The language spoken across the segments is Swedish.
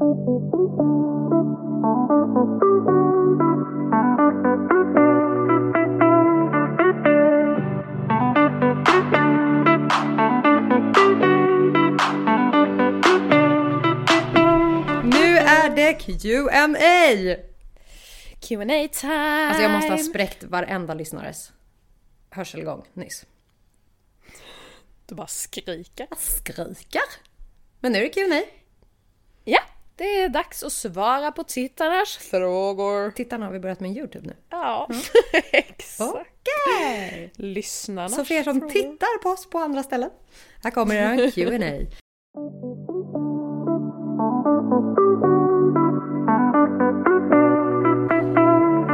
Nu är det Q&A! Q&A time! Alltså jag måste ha spräckt varenda lyssnares hörselgång nyss. Du bara skriker. Jag skriker. Men nu är det Q&A. Ja, det är dags att svara på tittarnas frågor. Tittarna har vi börjat med Youtube nu. Ja, exakt. Okej! Lyssnarnas Så för er som frågor. tittar på oss på andra ställen. Här kommer er Q&A.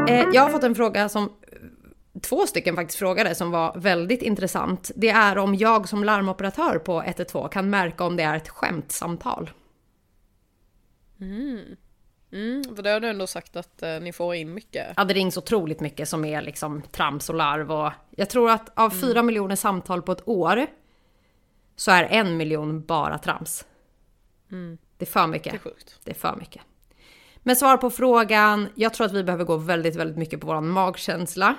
Eh, Jag har fått en fråga som två stycken faktiskt frågade som var väldigt intressant. Det är om jag som larmoperatör på 112 kan märka om det är ett skämtsamtal. Mm, för det har du ändå sagt att eh, ni får in mycket. Ja, det rings otroligt mycket som är liksom trams och larv och jag tror att av fyra miljoner samtal på ett år så är en miljon bara trams. Det är för mycket. Det är sjukt. Det är för mycket. Men svar på frågan. Jag tror att vi behöver gå väldigt, väldigt mycket på våran magkänsla.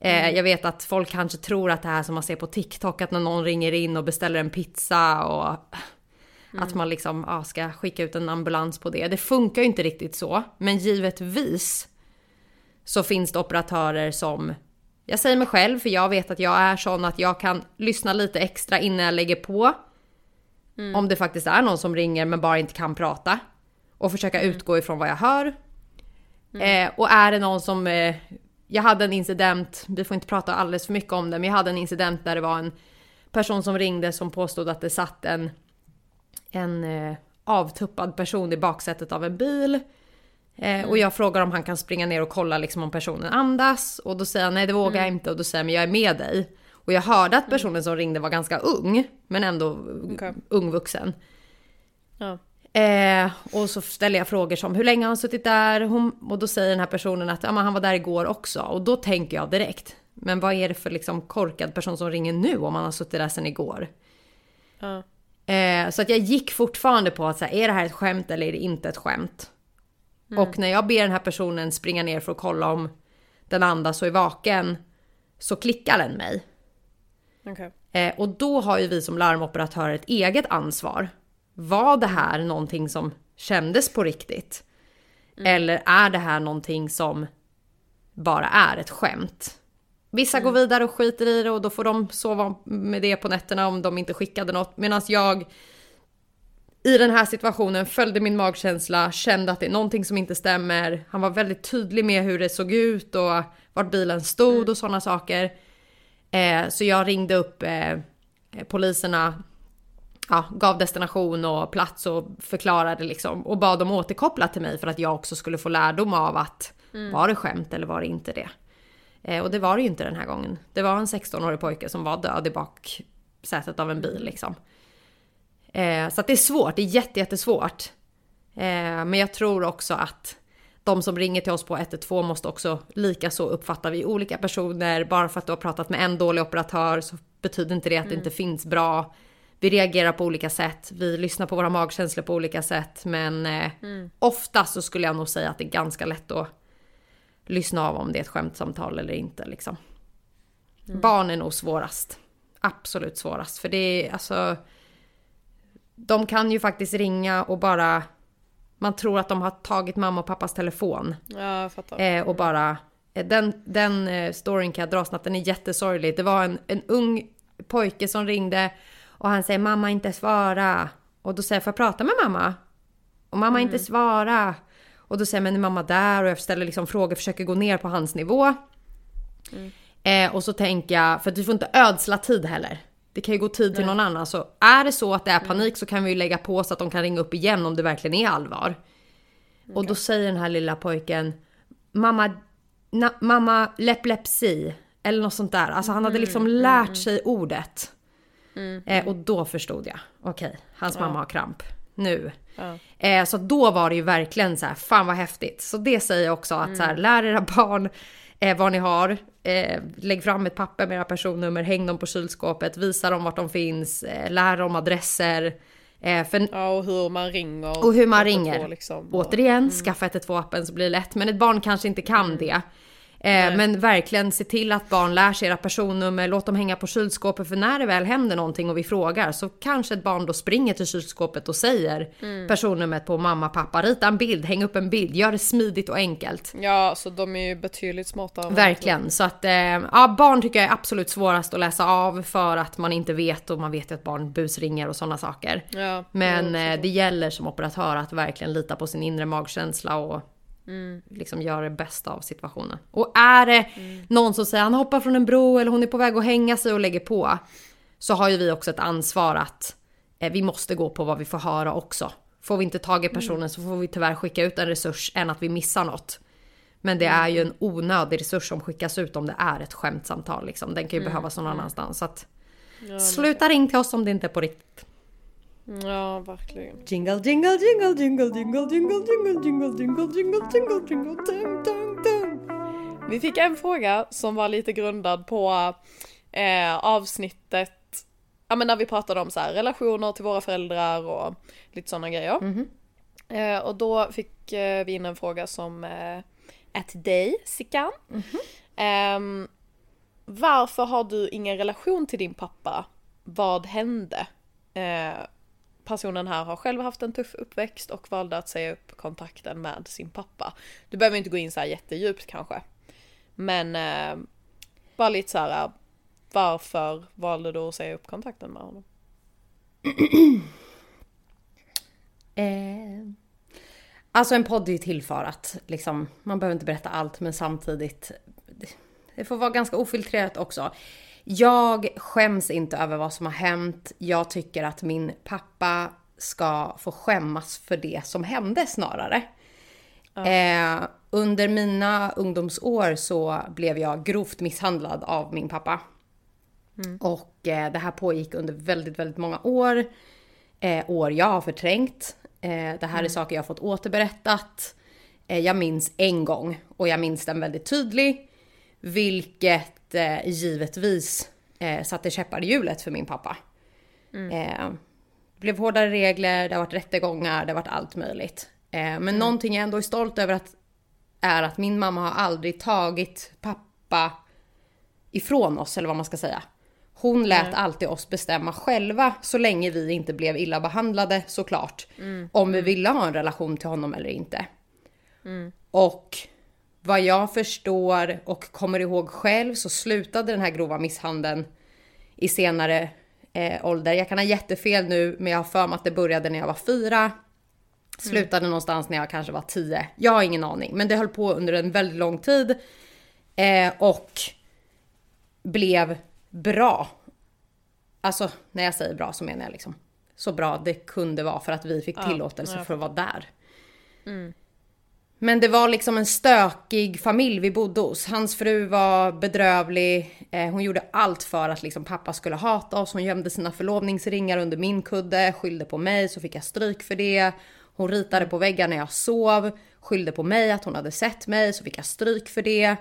Eh, jag vet att folk kanske tror att det här som man ser på TikTok, att när någon ringer in och beställer en pizza och att man liksom ja, ska skicka ut en ambulans på det. Det funkar ju inte riktigt så. Men givetvis så finns det operatörer som jag säger mig själv, för jag vet att jag är sån att jag kan lyssna lite extra innan jag lägger på. Om det faktiskt är någon som ringer men bara inte kan prata. Och försöka utgå ifrån vad jag hör. Eh, och är det någon som... Eh, jag hade en incident, vi får inte prata alldeles för mycket om det, men jag hade en incident där det var en person som ringde som påstod att det satt en, en eh, avtuppad person i baksätet av en bil. Eh, Och jag frågar om han kan springa ner och kolla liksom om personen andas. Och då säger han nej det vågar jag inte och då säger han men jag är med dig. Och jag hörde att personen som ringde var ganska ung, men ändå Okej. ung vuxen. Ja. Eh, och så ställer jag frågor som hur länge har han suttit där? Hon, och då säger den här personen att ja, han var där igår också. Och då tänker jag direkt, men vad är det för liksom korkad person som ringer nu om han har suttit där sedan igår? Ja. Eh, så att jag gick fortfarande på att så här, är det här ett skämt eller är det inte ett skämt? Och när jag ber den här personen springa ner för att kolla om den andas och är vaken så klickar den mig. Okej. Eh, och då har ju vi som larmoperatörer ett eget ansvar. Var det här någonting som kändes på riktigt? Eller är det här någonting som bara är ett skämt? Vissa går vidare och skiter i det och då får de sova med det på nätterna om de inte skickade något. Medan jag i den här situationen följde min magkänsla, kände att det är någonting som inte stämmer. Han var väldigt tydlig med hur det såg ut och vart bilen stod och sådana saker. Eh, så jag ringde upp eh, poliserna, ja, gav destination och plats och förklarade liksom och bad dem återkoppla till mig för att jag också skulle få lärdom av att var det skämt eller var det inte det? Eh, och det var det ju inte den här gången. Det var en 16-årig pojke som var död i baksätet av en bil liksom. Eh, så att det är svårt, det är jätte, jättesvårt. Eh, men jag tror också att de som ringer till oss på 112 måste också lika så uppfatta vi olika personer. Bara för att du har pratat med en dålig operatör så betyder inte det att det inte finns bra. Vi reagerar på olika sätt, vi lyssnar på våra magkänslor på olika sätt. Men eh, ofta så skulle jag nog säga att det är ganska lätt att lyssna av om det är ett skämtsamtal eller inte liksom. Barn är nog svårast. Absolut svårast. För det är alltså... De kan ju faktiskt ringa och bara... Man tror att de har tagit mamma och pappas telefon. Ja, jag fattar. Eh, och bara... eh, Den, den eh, storyn kan jag dra snabbt, den är jättesorglig. Det var en, en ung pojke som ringde och han säger mamma inte svara. Och då säger jag, får jag prata med mamma? Och mamma inte svara. Och då säger jag, men är mamma där? Och jag ställer liksom frågor, försöker gå ner på hans nivå. Eh, och så tänker jag, för att vi får inte ödsla tid heller. Det kan ju gå tid till någon annan. Så är det så att det är panik så kan vi ju lägga på så att de kan ringa upp igen om det verkligen är allvar. Och då säger den här lilla pojken Mamma, na, mamma leplepsi. Eller något sånt där. Alltså han hade liksom lärt sig ordet. Eh, och då förstod jag. Okej, hans mamma har kramp. Nu. Ja. Eh, så då var det ju verkligen så här, fan vad häftigt. Så det säger jag också att så här, lär era barn eh, vad ni har. Eh, lägg fram ett papper med era personnummer, häng dem på kylskåpet, visa dem vart de finns, eh, lär dem adresser. Eh, för Ja, och hur man ringer. och hur man 112 ringer. Liksom. Och- Återigen, skaffa 112-appen så blir det lätt. Men ett barn kanske inte kan det. Eh, men verkligen se till att barn lär sig era personnummer, låt dem hänga på kylskåpet för när det väl händer någonting och vi frågar så kanske ett barn då springer till kylskåpet och säger personnumret på mamma, pappa, rita en bild, häng upp en bild, gör det smidigt och enkelt. Ja, så de är ju betydligt smartare. Verkligen, så att eh, ja, barn tycker jag är absolut svårast att läsa av för att man inte vet och man vet ju att barn busringer och sådana saker. Ja, Men eh, det gäller som operatör att verkligen lita på sin inre magkänsla och Mm. liksom göra det bästa av situationen. Och är det Mm. någon som säger han hoppar från en bro eller hon är på väg att hänga sig och lägger på. Så har ju vi också ett ansvar att eh, vi måste gå på vad vi får höra också. Får vi inte tag i personen Mm. så får vi tyvärr skicka ut en resurs än att vi missar något. Men det är ju Mm. en onödig resurs som skickas ut om det är ett skämtsamtal liksom. Den Mm. kan ju behövas någon annanstans. Så att, sluta ring till oss om det inte är på riktigt. Ja, verkligen. Jingle, jingle, jingle, jingle, jingle, jingle, jingle, jingle, jingle, jingle, jingle, jingle, ding, ding, ding. Vi fick en fråga som var lite grundad på eh, avsnittet Ja men när vi pratade om så här, relationer till våra föräldrar och lite sådana grejer. Eh, och då fick eh, vi in en fråga som eh, är till dig, Sickan. Ehm, varför har du ingen relation till din pappa? Vad hände? Personen här har själv haft en tuff uppväxt och valde att säga upp kontakten med sin pappa. Du behöver inte gå in så här jättedjupt kanske. Men eh, bara lite så här. Varför valde du att säga upp kontakten med honom? Eh, alltså en podd är ju till för att liksom, man behöver inte berätta allt men samtidigt det- det får vara ganska ofiltrerat också. Jag skäms inte över vad som har hänt. Jag tycker att min pappa ska få skämmas för det som hände snarare. Eh, under mina ungdomsår så blev jag grovt misshandlad av min pappa. Och eh, det här pågick under väldigt, väldigt många år. Eh, år jag har förträngt. Eh, det här är saker jag har fått återberättat. Eh, jag minns en gång och jag minns den väldigt tydlig. Vilket eh, givetvis eh, satte käppar i hjulet för min pappa. Eh, det blev hårdare regler, det har varit rättegångar, det har varit allt möjligt. Eh, men någonting jag ändå är stolt över att, är att min mamma har aldrig tagit pappa ifrån oss, eller vad man ska säga. Hon lät alltid oss bestämma själva så länge vi inte blev illa behandlade såklart. Om vi ville ha en relation till honom eller inte. Och vad jag förstår och kommer ihåg själv så slutade den här grova misshandeln i senare eh, ålder. Jag kan ha jättefel nu men jag har för mig att det började när jag var fyra. Slutade någonstans när jag kanske var tio. Jag har ingen aning men det höll på under en väldigt lång tid. Eh, och blev bra. Alltså när jag säger bra så menar jag liksom så bra det kunde vara för att vi fick tillåtelse ja, för att vara där. Men det var liksom en stökig familj vi bodde hos. Hans fru var bedrövlig. Eh, hon gjorde allt för att liksom pappa skulle hata oss. Hon gömde sina förlovningsringar under min kudde, skyllde på mig så fick jag stryk för det. Hon ritade på väggar när jag sov, skyllde på mig att hon hade sett mig så fick jag stryk för det.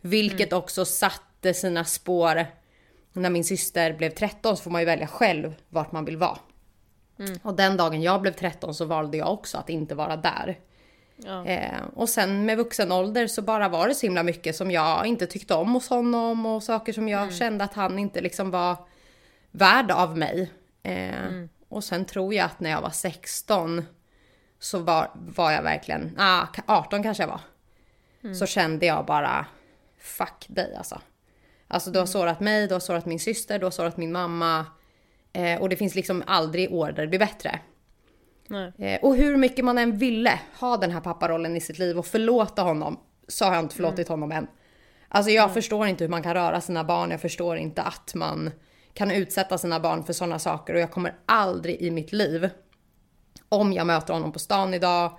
Vilket också satte sina spår. När min syster blev 13 så får man ju välja själv vart man vill vara. Och den dagen jag blev 13 så valde jag också att inte vara där. Ja. Eh, och sen med vuxen ålder så bara var det så himla mycket som jag inte tyckte om hos honom och saker som jag kände att han inte liksom var värd av mig. Eh, Och sen tror jag att när jag var 16 så var, var jag verkligen, ah, 18 kanske jag var. Så kände jag bara, fuck dig alltså. Alltså du har sårat mig, du har sårat min syster, du har sårat min mamma. Eh, och det finns liksom aldrig år där det blir bättre. Eh, och hur mycket man än ville ha den här papparollen i sitt liv och förlåta honom så har jag inte förlåtit honom än. Alltså jag förstår inte hur man kan röra sina barn, jag förstår inte att man kan utsätta sina barn för sådana saker. Och jag kommer aldrig i mitt liv, om jag möter honom på stan idag,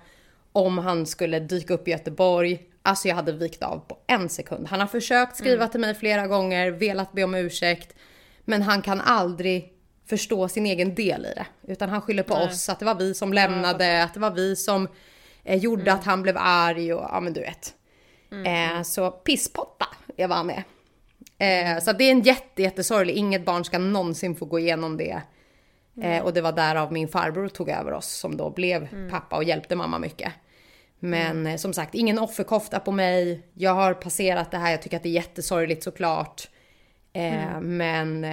om han skulle dyka upp i Göteborg, alltså jag hade vikt av på en sekund. Han har försökt skriva till mig flera gånger, velat be om ursäkt, men han kan aldrig förstå sin egen del i det. Utan han skyller på oss, att det var vi som lämnade, att det var vi som eh, gjorde att han blev arg och ja men du vet. Eh, så pisspotta vad han är. Eh, så det är en jätte, jättesorglig, inget barn ska någonsin få gå igenom det. Eh, och det var därav min farbror tog över oss som då blev pappa och hjälpte mamma mycket. Men eh, som sagt, ingen offerkofta på mig. Jag har passerat det här, jag tycker att det är jättesorgligt såklart. Eh, Men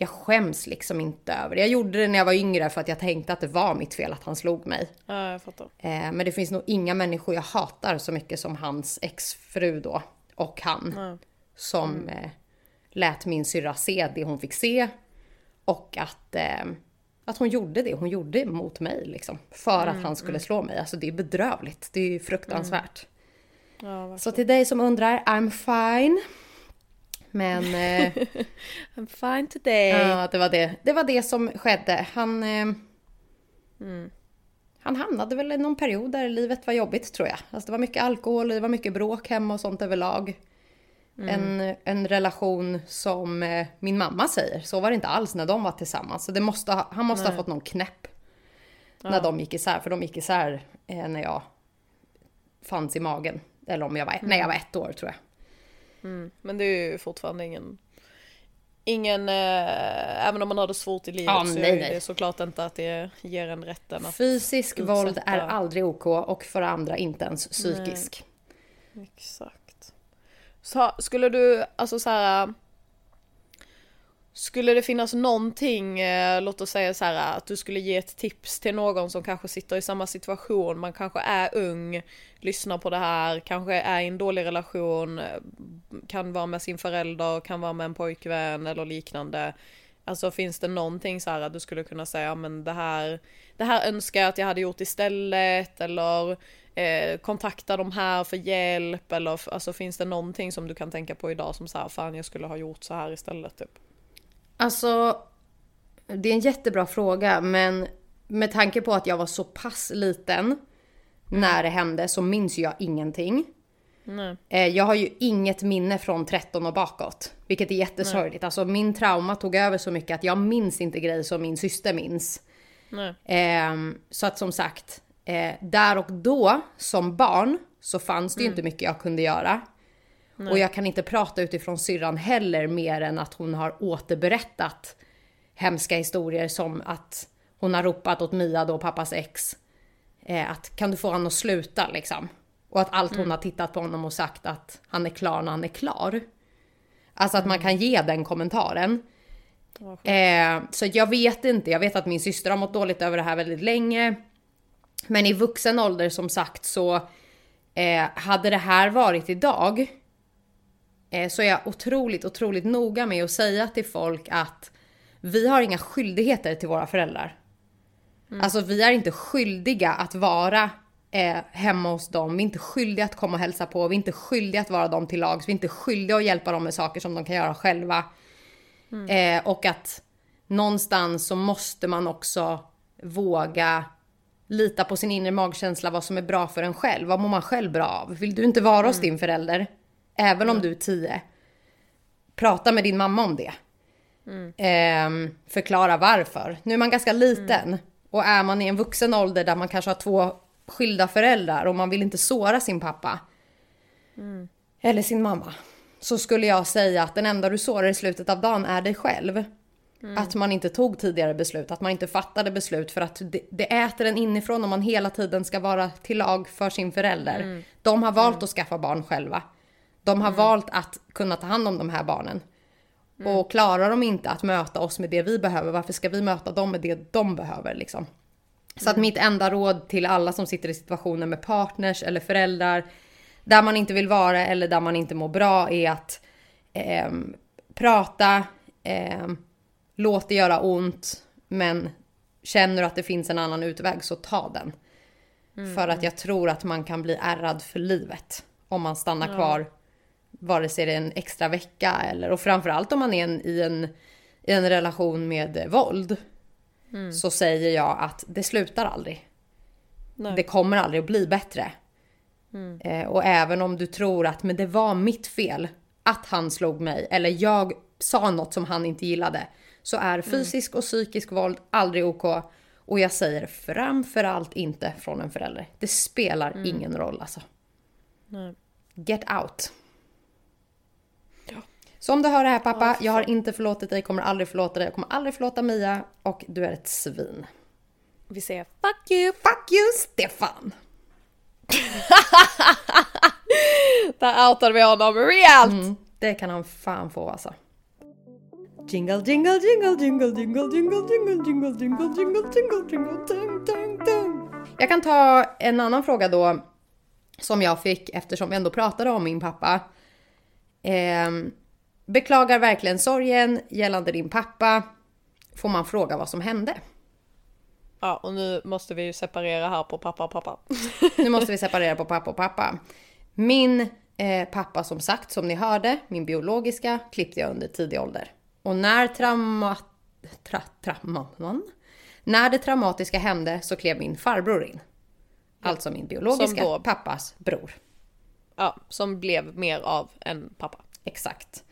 jag skäms liksom inte över det. Jag gjorde det när jag var yngre för att jag tänkte att det var mitt fel att han slog mig. Ja, jag fattar. Eh, men det finns nog inga människor jag hatar så mycket som hans exfru då. Och han. Ja. Som eh, lät min syrra se det hon fick se. Och att, eh, att hon gjorde det hon gjorde mot mig liksom. För att han skulle slå mig. Alltså det är bedrövligt. Det är fruktansvärt. Ja, verkligen. Så till dig som undrar, I'm fine. Men eh, I'm fine today. ja, det, var det. det var det som skedde. Han, eh, han hamnade väl i någon period där livet var jobbigt tror jag. Alltså det var mycket alkohol, det var mycket bråk hemma och sånt överlag. En, en relation som eh, min mamma säger, så var det inte alls när de var tillsammans. Så det måste ha, han måste ha fått någon knäpp. När de gick isär, för de gick isär eh, när jag fanns i magen. Eller om jag var, när jag var ett år tror jag. Men det är ju fortfarande ingen... Ingen, eh, även om man har det svårt i livet Ja, så nej, är nej. det såklart inte att det ger en rätten att... Fysisk utsätta- våld är aldrig OK och för andra inte ens psykisk. Exakt. Så skulle du, alltså så här. Skulle det finnas någonting, eh, låt oss säga så här att du skulle ge ett tips till någon som kanske sitter i samma situation, man kanske är ung, lyssnar på det här, kanske är i en dålig relation, eh, kan vara med sin förälder, kan vara med en pojkvän eller liknande. Alltså finns det någonting så här att du skulle kunna säga, men det här, det här önskar jag att jag hade gjort istället, eller eh, kontakta de här för hjälp, eller alltså finns det någonting som du kan tänka på idag som så här, fan jag skulle ha gjort så här istället typ? Alltså, det är en jättebra fråga, men med tanke på att jag var så pass liten när det hände så minns jag ingenting. Nej. Eh, Jag har ju inget minne från 13 och bakåt, vilket är jättesorgligt. Alltså min trauma tog över så mycket att jag minns inte grejer som min syster minns. Ehm, så att som sagt, eh, där och då som barn så fanns det ju inte mycket jag kunde göra. Och jag kan inte prata utifrån syrran heller mer än att hon har återberättat hemska historier som att hon har ropat åt Mia då, pappas ex, eh, att kan du få honom att sluta liksom. Och att allt hon har tittat på honom och sagt att han är klar när han är klar. Alltså att man kan ge den kommentaren. Eh, så jag vet inte, jag vet att min syster har mått dåligt över det här väldigt länge. Men i vuxen ålder som sagt så eh, hade det här varit idag så är jag otroligt, otroligt noga med att säga till folk att vi har inga skyldigheter till våra föräldrar. Alltså vi är inte skyldiga att vara eh, hemma hos dem. Vi är inte skyldiga att komma och hälsa på. Vi är inte skyldiga att vara dem till lags. Vi är inte skyldiga att hjälpa dem med saker som de kan göra själva. Eh, och att någonstans så måste man också våga lita på sin inre magkänsla vad som är bra för en själv. Vad mår man själv bra av? Vill du inte vara hos din förälder, även om du är tio, prata med din mamma om det. Ehm, förklara varför. Nu är man ganska liten. Och är man i en vuxen ålder där man kanske har två skilda föräldrar och man vill inte såra sin pappa. Eller sin mamma. Så skulle jag säga att den enda du sårar i slutet av dagen är dig själv. Att man inte tog tidigare beslut, att man inte fattade beslut. För att det, det äter en inifrån om man hela tiden ska vara till lag för sin förälder. De har valt att skaffa barn själva. De har valt att kunna ta hand om de här barnen. Och klarar de inte att möta oss med det vi behöver, varför ska vi möta dem med det de behöver liksom? Så att mitt enda råd till alla som sitter i situationer med partners eller föräldrar där man inte vill vara eller där man inte mår bra är att ehm, prata, ehm, låt det göra ont, men känner du att det finns en annan utväg så ta den. För att jag tror att man kan bli ärrad för livet om man stannar kvar vare sig det är en extra vecka eller och framförallt om man är en, i, en, i en relation med eh, våld. Så säger jag att det slutar aldrig. Nej. Det kommer aldrig att bli bättre. Eh, och även om du tror att men det var mitt fel att han slog mig eller jag sa något som han inte gillade. Så är fysisk och psykisk våld aldrig OK. Och jag säger framförallt inte från en förälder. Det spelar ingen roll alltså. Nej. Get out. Så om du hör det här pappa, jag har inte förlåtit dig, kommer aldrig förlåta dig, jag kommer aldrig förlåta Mia och du är ett svin. Vi säger fuck you! Fuck you Stefan! Där outade vi honom rejält! Mm, det kan han fan få alltså. Jingle jingle jingle jingle jingle jingle jingle jingle jingle jingle jingle jingle ding ding ding. Jag kan ta en annan fråga då som jag fick eftersom vi ändå pratade om min pappa. Eh, beklagar verkligen sorgen gällande din pappa. Får man fråga vad som hände? Ja, och nu måste vi ju separera här på pappa och pappa. Nu måste vi separera på pappa och pappa. Min eh, pappa som sagt, som ni hörde, min biologiska, klippte jag under tidig ålder. Och när trauma... Tra, trauman? När det traumatiska hände så klev min farbror in. Alltså min biologiska då- pappas bror. Ja, som blev mer av en pappa. Exakt.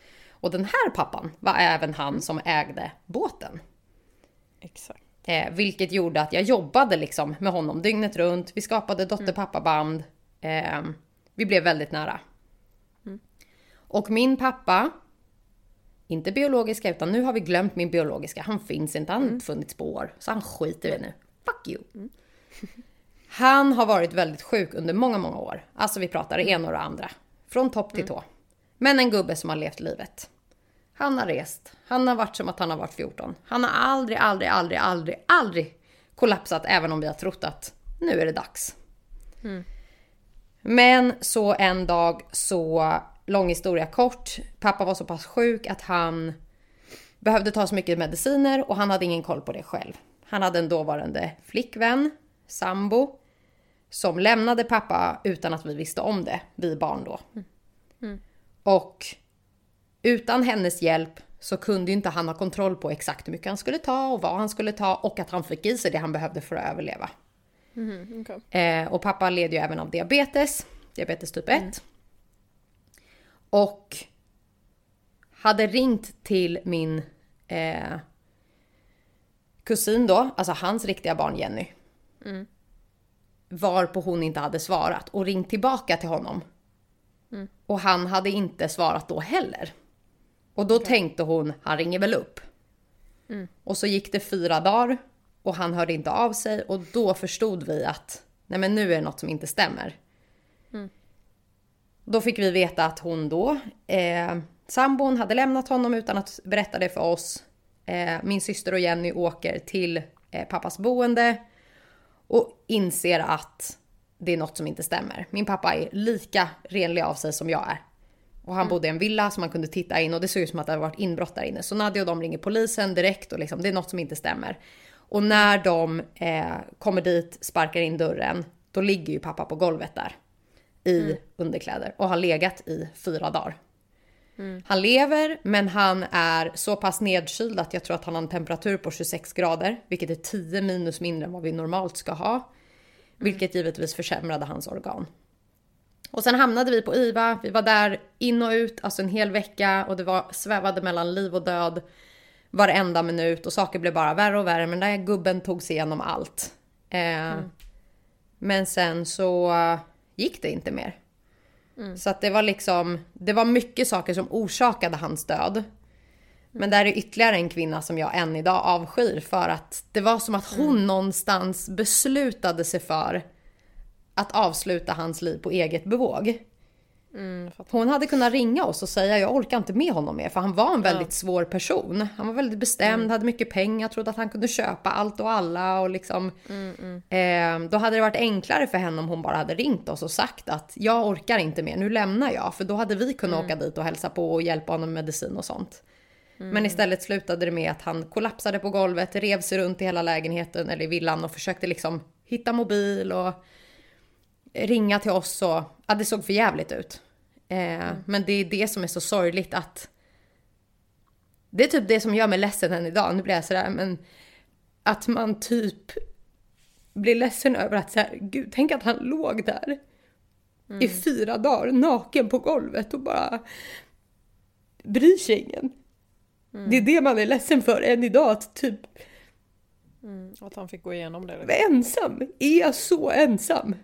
Och den här pappan var även han som ägde båten. Exakt. Eh, vilket gjorde att jag jobbade liksom med honom dygnet runt. Vi skapade dotter-pappa-band. Eh, vi blev väldigt nära. Och min pappa, inte biologiska utan nu har vi glömt min biologiska. Han finns inte, han har inte funnits på år. Så han skiter vi nu. Fuck you. Han har varit väldigt sjuk under många, många år. Alltså vi pratar ena och andra. Från topp till tå. Men en gubbe som har levt livet. Han har rest. Han har varit som att han har varit 14. Han har aldrig, aldrig, aldrig, aldrig, aldrig kollapsat även om vi har trott att nu är det dags. Men så en dag så, lång historia kort, pappa var så pass sjuk att han behövde ta så mycket mediciner och han hade ingen koll på det själv. Han hade en dåvarande flickvän, sambo, som lämnade pappa utan att vi visste om det, vi barn då. Och utan hennes hjälp så kunde inte han ha kontroll på exakt hur mycket han skulle ta och vad han skulle ta och att han fick i sig det han behövde för att överleva. Okay. Eh, och pappa led ju även av diabetes, diabetes typ 1. Och hade ringt till min eh, kusin då, alltså hans riktiga barn Jenny. Varpå hon inte hade svarat och ringt tillbaka till honom. Och han hade inte svarat då heller. Och då tänkte hon, han ringer väl upp. Och så gick det fyra dagar och han hörde inte av sig och då förstod vi att nej men nu är det något som inte stämmer. Då fick vi veta att hon då, eh, sambon hade lämnat honom utan att berätta det för oss. Eh, min syster och Jenny åker till eh, pappas boende och inser att det är något som inte stämmer. Min pappa är lika renlig av sig som jag är. Och han bodde i en villa som man kunde titta in och det såg ut som att det hade varit inbrott där inne. Så Nadja och de ringer polisen direkt och liksom, det är något som inte stämmer. Och när de eh, kommer dit, sparkar in dörren, då ligger ju pappa på golvet där. I underkläder och har legat i fyra dagar. Han lever, men han är så pass nedkyld att jag tror att han har en temperatur på 26 grader, vilket är 10 minus mindre än vad vi normalt ska ha. Vilket givetvis försämrade hans organ. Och sen hamnade vi på IVA, vi var där in och ut, alltså en hel vecka och det var svävade mellan liv och död varenda minut och saker blev bara värre och värre men den där gubben tog sig igenom allt. Eh, Men sen så gick det inte mer. Så att det var liksom, det var mycket saker som orsakade hans död. Men där är ytterligare en kvinna som jag än idag avskyr för att det var som att hon någonstans beslutade sig för att avsluta hans liv på eget bevåg. Mm. Hon hade kunnat ringa oss och säga jag orkar inte med honom mer för han var en väldigt svår person. Han var väldigt bestämd, hade mycket pengar, trodde att han kunde köpa allt och alla och liksom. Eh, då hade det varit enklare för henne om hon bara hade ringt oss och sagt att jag orkar inte mer, nu lämnar jag. För då hade vi kunnat åka dit och hälsa på och hjälpa honom med medicin och sånt. Men istället slutade det med att han kollapsade på golvet, rev sig runt i hela lägenheten eller i villan och försökte liksom hitta mobil och ringa till oss och ja, det såg för jävligt ut. Eh, Men det är det som är så sorgligt att det är typ det som gör mig ledsen än idag. Nu blir jag sådär men att man typ blir ledsen över att så här, gud tänk att han låg där i fyra dagar naken på golvet och bara bryr sig ingen. Det är det man är ledsen för än idag att typ Mm, att han fick gå igenom det. Liksom. ensam. Är jag så ensam?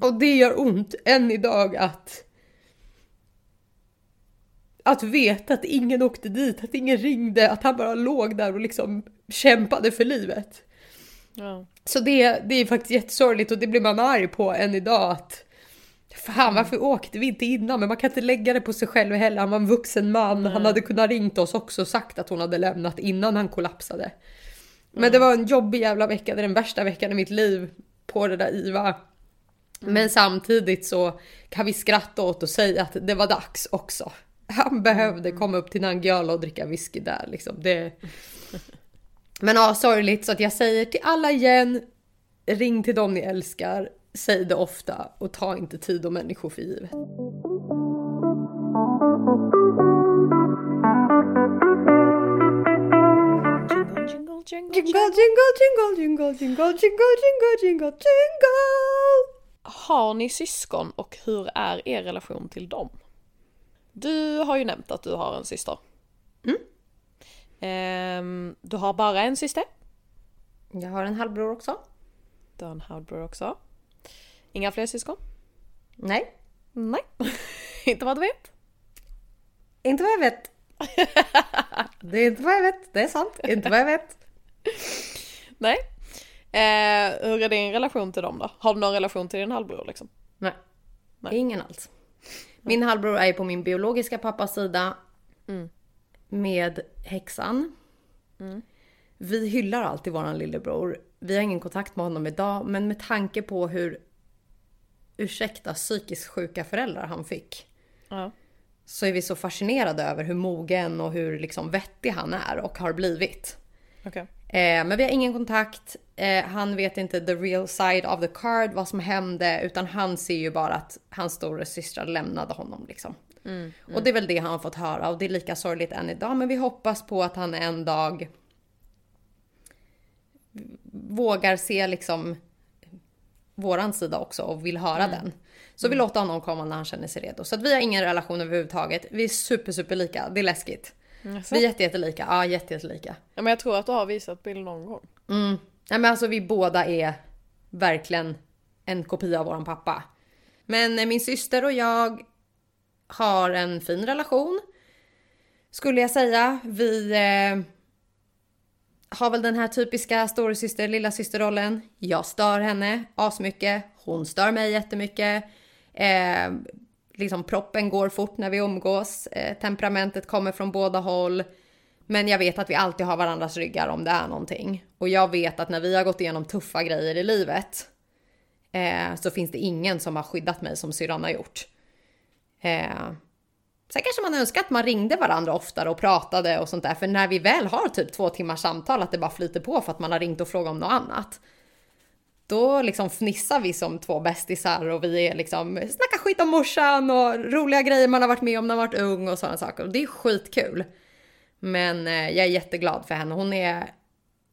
Och det gör ont än idag att att veta att ingen åkte dit, att ingen ringde, att han bara låg där och liksom kämpade för livet. Ja. Så det, det är faktiskt jättesorgligt och det blir man arg på än idag att Fan varför åkte vi inte innan? Men man kan inte lägga det på sig själv heller. Han var en vuxen man. Han hade kunnat ringt oss också och sagt att hon hade lämnat innan han kollapsade. Men det var en jobbig jävla vecka. Det är den värsta veckan i mitt liv på det där IVA. Men samtidigt så kan vi skratta åt och säga att det var dags också. Han behövde komma upp till Nangijala och dricka whisky där liksom. Det... Men ja, sorgligt så att jag säger till alla igen. Ring till dem ni älskar. Säg det ofta och ta inte tid och människor för givet. Jingle, Jingle, jingle, jingle, jingle, jingle, jingle, jingle, jingle, jingle. Har ni syskon och hur är er relation till dem? Du har ju nämnt att du har en syster. Mm. Ehm, du har bara en syster. Jag har en halvbror också. Du har en halvbror också. Inga fler syskon? Nej, Nej, inte vad du vet. inte vad jag vet. Det är inte vad jag vet, det är sant. Inte vad jag vet. Nej. Eh, hur är din relation till dem då? Har du någon relation till din halvbror liksom? Nej, Nej. ingen alls. Min halvbror är på min biologiska pappas sida. Mm. Med häxan. Vi hyllar alltid våran lillebror. Vi har ingen kontakt med honom idag, men med tanke på hur ursäkta psykiskt sjuka föräldrar han fick. Ja. Så är vi så fascinerade över hur mogen och hur liksom vettig han är och har blivit. Okej. Eh, men vi har ingen kontakt. Eh, han vet inte the real side of the card, vad som hände, utan han ser ju bara att hans stora systrar lämnade honom liksom. Och det är väl det han har fått höra och det är lika sorgligt än idag. Men vi hoppas på att han en dag vågar se liksom våran sida också och vill höra den. Så vi låter honom komma när han känner sig redo. Så att vi har ingen relation överhuvudtaget. Vi är super, super lika. Det är läskigt. Jaså? Vi är jätte, jättelika. Ja, jätte, jättelika. Ja, men jag tror att du har visat bild någon gång. Nej men alltså vi båda är verkligen en kopia av våran pappa. Men eh, min syster och jag har en fin relation. Skulle jag säga. Vi eh, har väl den här typiska storasyster, lilla systerrollen. Jag stör henne asmycket. Hon stör mig jättemycket. Eh, liksom proppen går fort när vi umgås. Eh, temperamentet kommer från båda håll. Men jag vet att vi alltid har varandras ryggar om det är någonting. Och jag vet att när vi har gått igenom tuffa grejer i livet eh, så finns det ingen som har skyddat mig som syrran har gjort. Eh, sen kanske man önskar att man ringde varandra oftare och pratade och sånt där. För när vi väl har typ två timmars samtal att det bara flyter på för att man har ringt och frågat om något annat. Då liksom fnissar vi som två bästisar och vi är liksom snackar skit om morsan och roliga grejer man har varit med om när man varit ung och sådana saker. Och det är skitkul. Men eh, jag är jätteglad för henne. Hon är...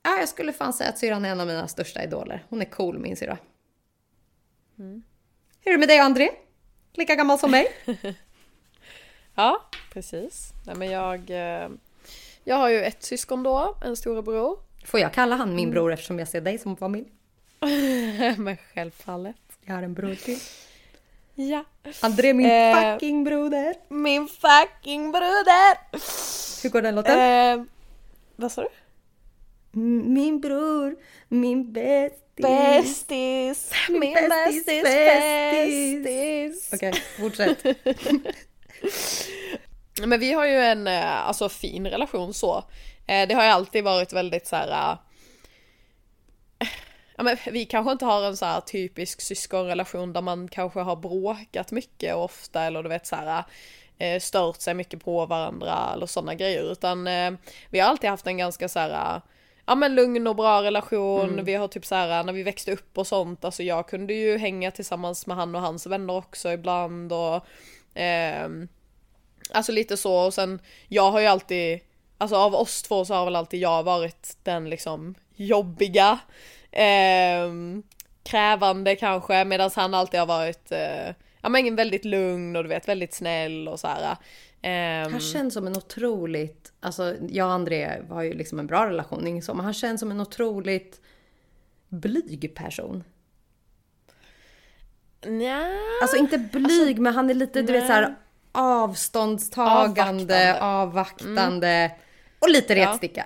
Ja, jag skulle fan säga att syrran är en av mina största idoler. Hon är cool min syrra. Hur är det med dig och André? Lika gammal som mig? Ja, precis. Nej, men jag, eh, jag har ju ett syskon då, en storebror. Får jag kalla han min bror eftersom jag ser dig som familj? men självfallet. Jag har en bror till. Ja. André min Eh. fucking broder. Min fucking broder! Hur går den låten? Eh, vad sa du? Min bror, min bästis. Bästis! Min bästis, bästis, bästis. Okej, fortsätt. Men vi har ju en eh, alltså, fin relation så. Eh, Det har ju alltid varit väldigt så här. eh, Ja, men vi kanske inte har en så här typisk syskonrelation där man kanske har bråkat mycket och ofta eller du vet så här eh, stört sig mycket på varandra eller sådana grejer. Utan eh, vi har alltid haft en ganska så här eh, ja men lugn och bra relation. Vi har typ så här när vi växte upp och sånt, alltså jag kunde ju hänga tillsammans med han och hans vänner också ibland och ehm, Alltså lite så. Och sen jag har ju alltid Alltså av oss två så har väl alltid jag varit den liksom jobbiga ehm, Krävande kanske. Medan han alltid har varit eh, Ja men väldigt lugn och du vet väldigt snäll och så här. Ehm, Han känns som en otroligt, alltså jag och André har ju liksom en bra relation, inget så, men han känns som en otroligt blyg person. nja, Alltså inte blyg, men han är lite, du vet så här avståndstagande, avvaktande och lite retsticka.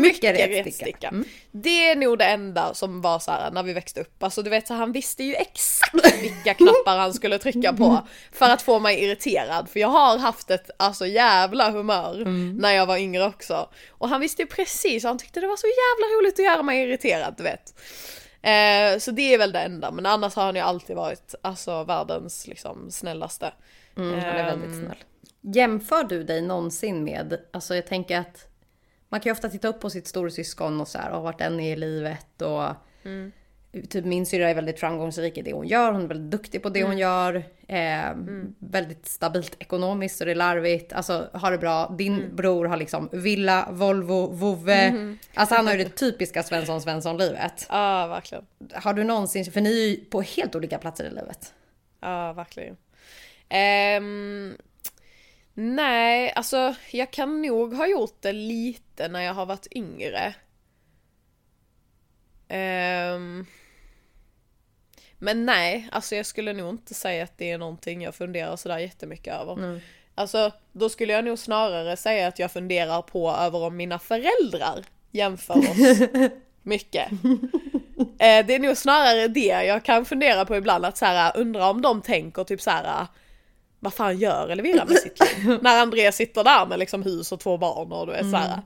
Mycket retsticka. retsticka. Mm. Det är nog det enda som var så här när vi växte upp. Alltså du vet så han visste ju exakt vilka knappar han skulle trycka på för att få mig irriterad. För jag har haft ett alltså jävla humör Mm. när jag var yngre också. Och han visste ju precis, han tyckte det var så jävla roligt att göra mig irriterad du vet. Eh, så det är väl det enda, men annars har han ju alltid varit alltså världens liksom snällaste. Mm, han är väldigt Ehm, snäll. Jämför du dig någonsin med, alltså jag tänker att man kan ju ofta titta upp på sitt storasyskon och så här, och vart den är i livet och Mm. Typ min syrra är väldigt framgångsrik i det hon gör, hon är väldigt duktig på det Mm. hon gör. Eh, Väldigt stabilt ekonomiskt så det är larvigt, alltså har det bra. Din Mm. bror har liksom villa, Volvo, vovve. Alltså han har ju det typiska Svensson Svensson-livet. Ja, verkligen. Har du någonsin, för ni är ju på helt olika platser i livet. Ja, verkligen. Ehm, nej, alltså jag kan nog ha gjort det lite när jag har varit yngre. Ehm, men nej, alltså jag skulle nog inte säga att det är någonting jag funderar sådär jättemycket över. Alltså, då skulle jag nog snarare säga att jag funderar på över om mina föräldrar jämför oss mycket. Eh, det är nog snarare det jag kan fundera på ibland, att så här, undra om de tänker typ så här. Vad fan gör Elvira med sitt liv? När Andreas sitter där med liksom hus och två barn och du är så här.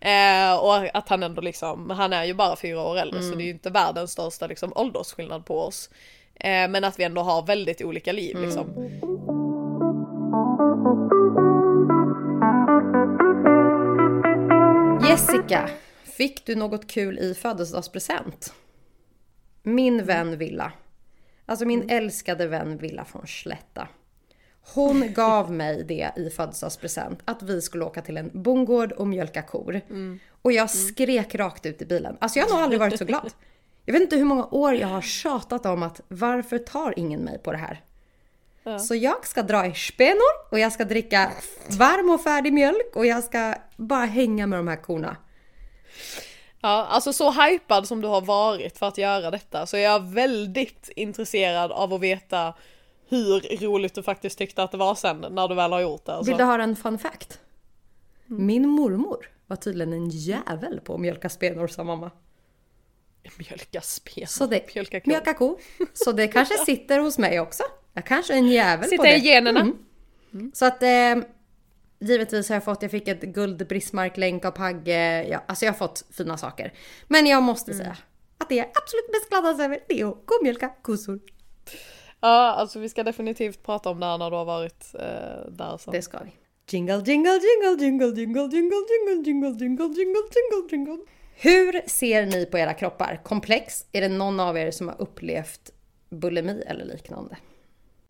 Eh, och att han ändå liksom, han är ju bara fyra år äldre så det är ju inte världens största liksom åldersskillnad på oss. Eh, men att vi ändå har väldigt olika liv liksom. Jessica, fick du något kul i födelsedagspresent? Min vän Villa. Alltså min älskade vän Villa från Slätta. Hon gav mig det i födelsedagspresent, att vi skulle åka till en bondgård och mjölka kor. Och jag skrek rakt ut i bilen. Alltså jag har nog aldrig varit så glad. Jag vet inte hur många år jag har tjatat om att varför tar ingen mig på det här? Så jag ska dra i spenor och jag ska dricka varm och färdig mjölk och jag ska bara hänga med de här korna. Ja, alltså så hypad som du har varit för att göra detta så är jag väldigt intresserad av att veta hur roligt du faktiskt tyckte att det var sen när du väl har gjort det. Alltså. Vill du höra en fun fact? Min mormor var tydligen en jävel på att mjölka spenor sa mamma. Mjölka spen. Så det, Mjölka ko. mjölka ko. Så det kanske sitter hos mig också. Jag kanske är en jävel på Sitter det. i generna. Mm. Så att eh, givetvis har jag fått, jag fick ett guld av Pagge. Ja, alltså jag har fått fina saker. Men jag måste säga att det jag absolut mest gladast över det är att gå och mjölka kossor. Ja, alltså vi ska definitivt prata om det här när du har varit eh, där sen. Det ska vi. Jingle, jingle, jingle, jingle, jingle, jingle, jingle, jingle, jingle, jingle, jingle, jingle. Hur ser ni på era kroppar? Komplex? Är det någon av er som har upplevt bulimi eller liknande?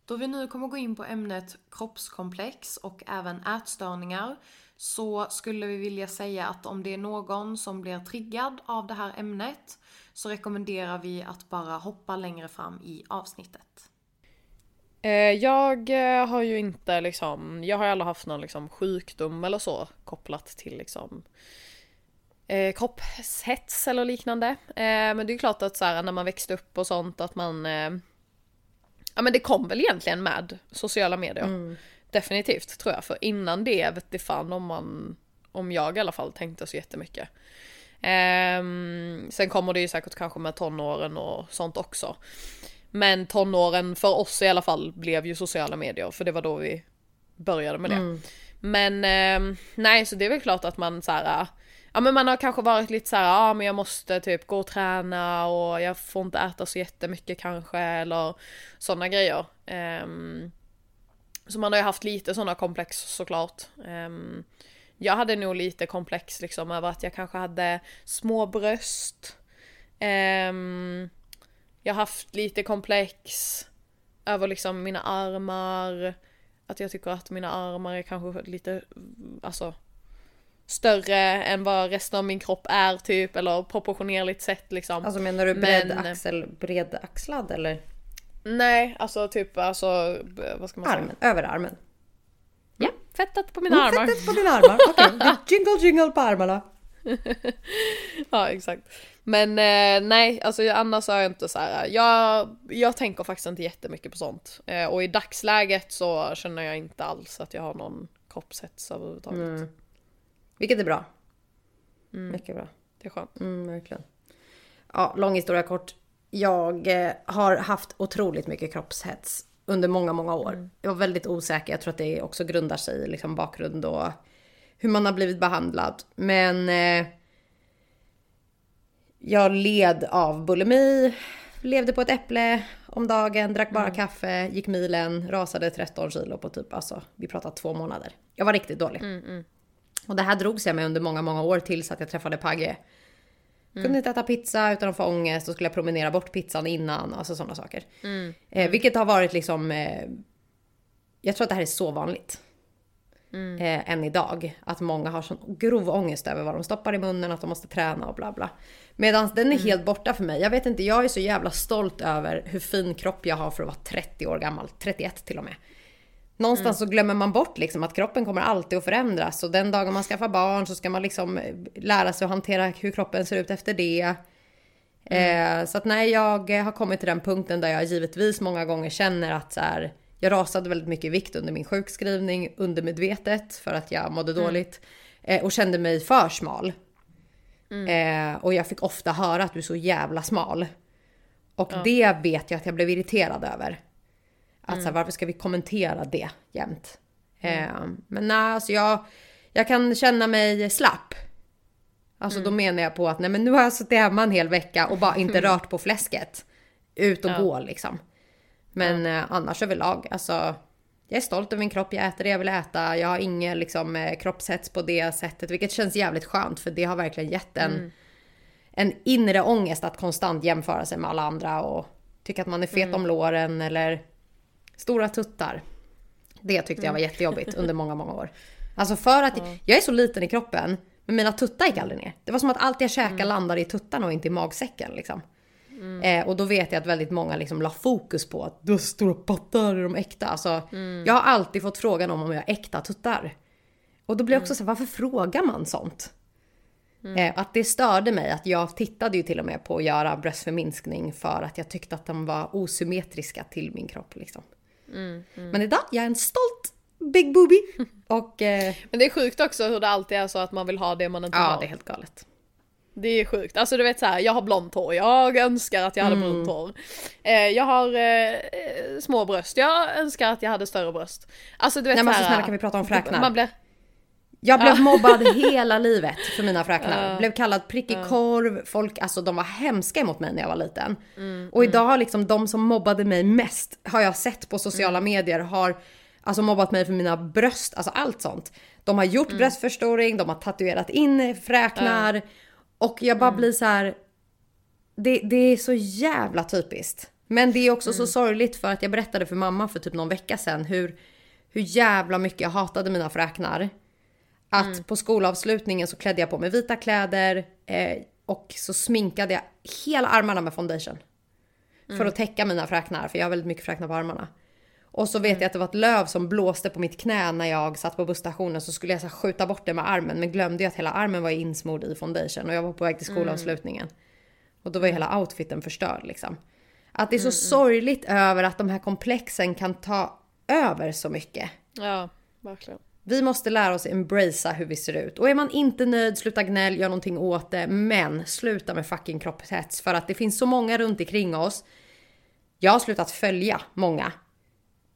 Då vi nu kommer gå in på ämnet kroppskomplex och även ätstörningar så skulle vi vilja säga att om det är någon som blir triggad av det här ämnet så rekommenderar vi att bara hoppa längre fram i avsnittet. Eh, jag eh, har ju inte liksom, jag har aldrig haft någon liksom sjukdom eller så kopplat till liksom eh, kroppshets eller liknande. Eh, men det är ju klart att så här, när man växte upp och sånt att man eh, Ja men det kom väl egentligen med sociala medier. Definitivt tror jag. För innan det vet det fan om man, om jag i alla fall tänkte så jättemycket. Ehm, sen kommer det ju säkert kanske med tonåren och sånt också. Men tonåren för oss i alla fall blev ju sociala medier för det var då vi började med det. Men ehm, nej så det är väl klart att man så här. Ja men man har kanske varit lite så här, ja men jag måste typ gå och träna och jag får inte äta så jättemycket kanske eller sådana grejer. Ehm, så man har ju haft lite sådana komplex såklart. Ehm, jag hade nog lite komplex liksom över att jag kanske hade små bröst. Ehm, jag har haft lite komplex över liksom mina armar. Att jag tycker att mina armar är kanske lite, alltså större än vad resten av min kropp är typ eller proportionerligt sett liksom. Alltså menar du Men- bred axel, bredaxlad eller Nej, alltså typ alltså, vad ska man säga? armen? Överarmen? Ja, fettet på mina armar. Fettet på dina armar. Okej, är jingle jingle på armarna. Ja, exakt. Men eh, nej, alltså annars har jag inte så här. Jag, jag tänker faktiskt inte jättemycket på sånt. Eh, och i dagsläget så känner jag inte alls att jag har någon kroppshets överhuvudtaget. Mm. Vilket är bra. Mycket bra. Det är skönt. Mm, verkligen. Ja, lång historia kort. Jag eh, har haft otroligt mycket kroppshets under många, många år. Jag var väldigt osäker. Jag tror att det också grundar sig i liksom bakgrund och hur man har blivit behandlad. Men eh, jag led av bulimi, levde på ett äpple om dagen, drack bara kaffe, gick milen, rasade 13 kilo på typ, alltså vi pratar två månader. Jag var riktigt dålig. Och det här drogs jag med under många, många år tills att jag träffade Pagge. Kunde inte äta pizza utan att få ångest och skulle jag promenera bort pizzan innan. Alltså sådana saker. Eh, vilket har varit liksom... Eh, jag tror att det här är så vanligt. Eh, än idag. Att många har sån grov ångest över vad de stoppar i munnen, att de måste träna och bla bla. Medan den är helt borta för mig. Jag vet inte, jag är så jävla stolt över hur fin kropp jag har för att vara 30 år gammal. 31 till och med. Någonstans så glömmer man bort liksom att kroppen kommer alltid att förändras. Och den dagen man skaffar barn så ska man liksom lära sig att hantera hur kroppen ser ut efter det. Eh, så att nej, jag har kommit till den punkten där jag givetvis många gånger känner att så här, jag rasade väldigt mycket i vikt under min sjukskrivning undermedvetet för att jag mådde dåligt. Eh, och kände mig för smal. Eh, och jag fick ofta höra att du är så jävla smal. Och det vet jag att jag blev irriterad över. Att så här, varför ska vi kommentera det jämt? Eh, men nej, alltså jag, jag kan känna mig slapp. Alltså då menar jag på att nej men nu har jag suttit hemma en hel vecka och bara inte rört på fläsket. Ut och gå liksom. Men eh, annars överlag, alltså. Jag är stolt över min kropp, jag äter det jag vill äta. Jag har ingen liksom, eh, kroppshets på det sättet. Vilket känns jävligt skönt för det har verkligen gett en, en inre ångest att konstant jämföra sig med alla andra. Och tycka att man är fet om låren eller stora tuttar. Det tyckte jag var jättejobbigt under många, många år. Alltså för att jag är så liten i kroppen, men mina tuttar gick aldrig ner. Det var som att allt jag käkade landade i tuttarna och inte i magsäcken liksom. Eh, och då vet jag att väldigt många liksom la fokus på att du har stora pattar, är de äkta? Alltså, Jag har alltid fått frågan om om jag har äkta tuttar. Och då blir jag också så här, varför frågar man sånt? Eh, att det störde mig att jag tittade ju till och med på att göra bröstförminskning för att jag tyckte att de var osymmetriska till min kropp. Liksom. Men idag, jag är en stolt big boobie. Och eh, Men det är sjukt också hur det alltid är så att man vill ha det man inte ja, har. det är helt galet. Det är sjukt. Alltså du vet så här, jag har blont hår, jag önskar att jag hade Mm. brunt hår. Eh, jag har eh, eh, små bröst, jag önskar att jag hade större bröst. Alltså du vet Nej men så alltså, här, snälla kan vi prata om fräknar? Man blir... Jag blev mobbad hela livet för mina fräknar. Blev kallad prickig korv. Folk, alltså de var hemska emot mig när jag var liten. och idag har liksom de som mobbade mig mest, har jag sett på sociala medier, har alltså mobbat mig för mina bröst, alltså allt sånt. De har gjort bröstförstoring, de har tatuerat in fräknar. Och jag bara blir så här. Det, det är så jävla typiskt. Men det är också så sorgligt för att jag berättade för mamma för typ någon vecka sedan hur, hur jävla mycket jag hatade mina fräknar. Att på skolavslutningen så klädde jag på mig vita kläder eh, och så sminkade jag hela armarna med foundation. För att täcka mina fräknar, för jag har väldigt mycket fräknar på armarna. Och så vet jag att det var ett löv som blåste på mitt knä när jag satt på busstationen så skulle jag så skjuta bort det med armen men glömde jag att hela armen var insmord i foundation och jag var på väg till skolavslutningen. Och då var ju hela outfiten förstörd liksom. Att det är så sorgligt över att de här komplexen kan ta över så mycket. Ja, verkligen. Vi måste lära oss embracea hur vi ser ut. Och är man inte nöjd, sluta gnäll, gör någonting åt det. Men sluta med fucking kroppshets. För att det finns så många runt omkring oss. Jag har slutat följa många.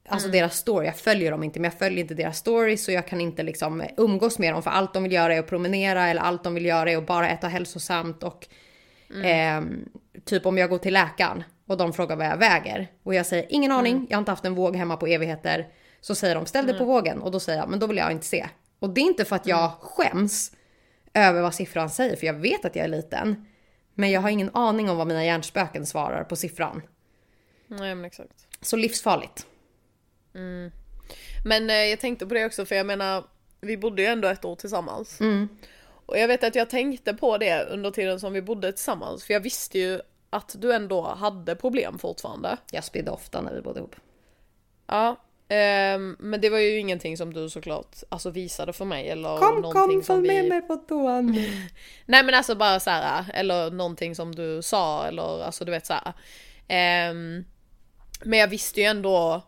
Alltså deras story. Jag följer dem inte, men jag följer inte deras stories. Så jag kan inte liksom umgås med dem. För allt de vill göra är att promenera. Eller allt de vill göra är att bara äta hälsosamt. Och ehm, typ om jag går till läkaren och de frågar vad jag väger. Och jag säger ingen aning, jag har inte haft en våg hemma på evigheter. Så säger de ställ dig på vågen och då säger jag men då vill jag inte se. Och det är inte för att jag skäms över vad siffran säger för jag vet att jag är liten. Men jag har ingen aning om vad mina hjärnspöken svarar på siffran. Nej men exakt. Så livsfarligt. Men eh, jag tänkte på det också för jag menar, vi bodde ju ändå ett år tillsammans. Mm. Och jag vet att jag tänkte på det under tiden som vi bodde tillsammans. För jag visste ju att du ändå hade problem fortfarande. Jag spydde ofta när vi bodde ihop. Ja. Ehm, men det var ju ingenting som du såklart alltså, visade för mig eller Kom, någonting kom, som vi... med mig på toan. Nej men alltså bara så här, eller någonting som du sa eller alltså du vet så här. Ehm, men jag visste ju ändå,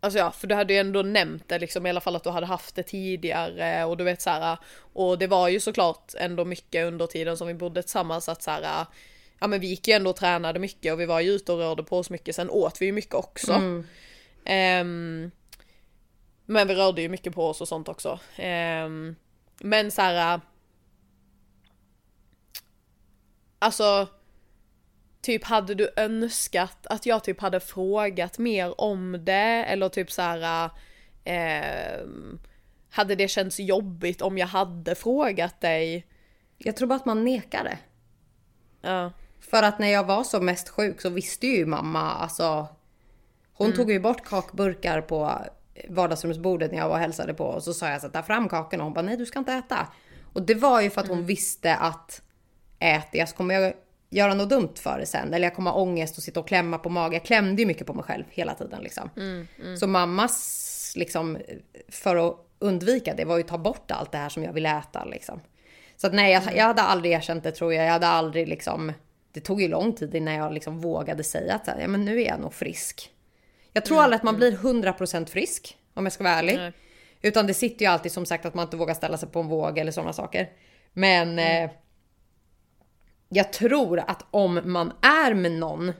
alltså ja, för du hade ju ändå nämnt det liksom i alla fall att du hade haft det tidigare och du vet så här. Och det var ju såklart ändå mycket under tiden som vi bodde tillsammans att så här. Ja men vi gick ju ändå och tränade mycket och vi var ju ute och rörde på oss mycket. Sen åt vi ju mycket också. Mm. Ehm, men vi rörde ju mycket på oss och sånt också. Ehm, men så här. Alltså. Typ hade du önskat att jag typ hade frågat mer om det eller typ så här. ehm, hade det känts jobbigt om jag hade frågat dig? Jag tror bara att man nekar det. Ja. För att när jag var som mest sjuk så visste ju mamma, alltså. Hon tog ju bort kakburkar på vardagsrumsbordet när jag var och hälsade på. Och så sa jag så ta fram kakorna. Hon bara, nej du ska inte äta. Och det var ju för att hon visste att äter jag så kommer jag göra något dumt för det sen. Eller jag kommer ha ångest och sitta och klämma på magen. Jag klämde ju mycket på mig själv hela tiden liksom. Så mammas, liksom, för att undvika det var ju att ta bort allt det här som jag vill äta liksom. Så att nej, jag, jag hade aldrig erkänt det tror jag. Jag hade aldrig liksom... Det tog ju lång tid innan jag liksom vågade säga att ja, men nu är jag nog frisk. Jag tror aldrig att man blir 100% frisk om jag ska vara ärlig. Nej. Utan det sitter ju alltid som sagt att man inte vågar ställa sig på en våg eller sådana saker. Men eh, jag tror att om man är med någon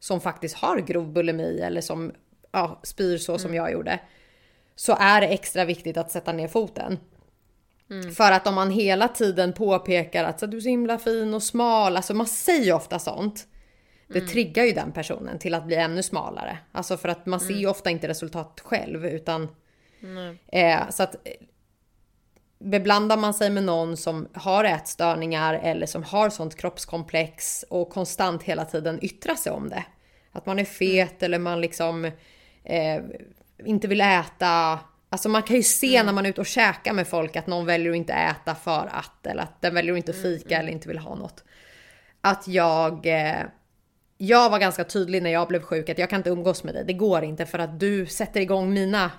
som faktiskt har grov bulimi eller som ja, spyr så som jag gjorde. Så är det extra viktigt att sätta ner foten. För att om man hela tiden påpekar att så, du är så himla fin och smal, alltså man säger ju ofta sånt. Det triggar ju den personen till att bli ännu smalare. Alltså för att man ser ju ofta inte resultat själv utan Eh, så att beblandar man sig med någon som har ätstörningar eller som har sånt kroppskomplex och konstant hela tiden yttrar sig om det. Att man är fet eller man liksom eh, inte vill äta. Alltså man kan ju se när man är ute och käkar med folk att någon väljer att inte äta för att eller att den väljer att inte fika eller inte vill ha något. Att jag eh, jag var ganska tydlig när jag blev sjuk att jag kan inte umgås med dig. Det går inte för att du sätter igång mina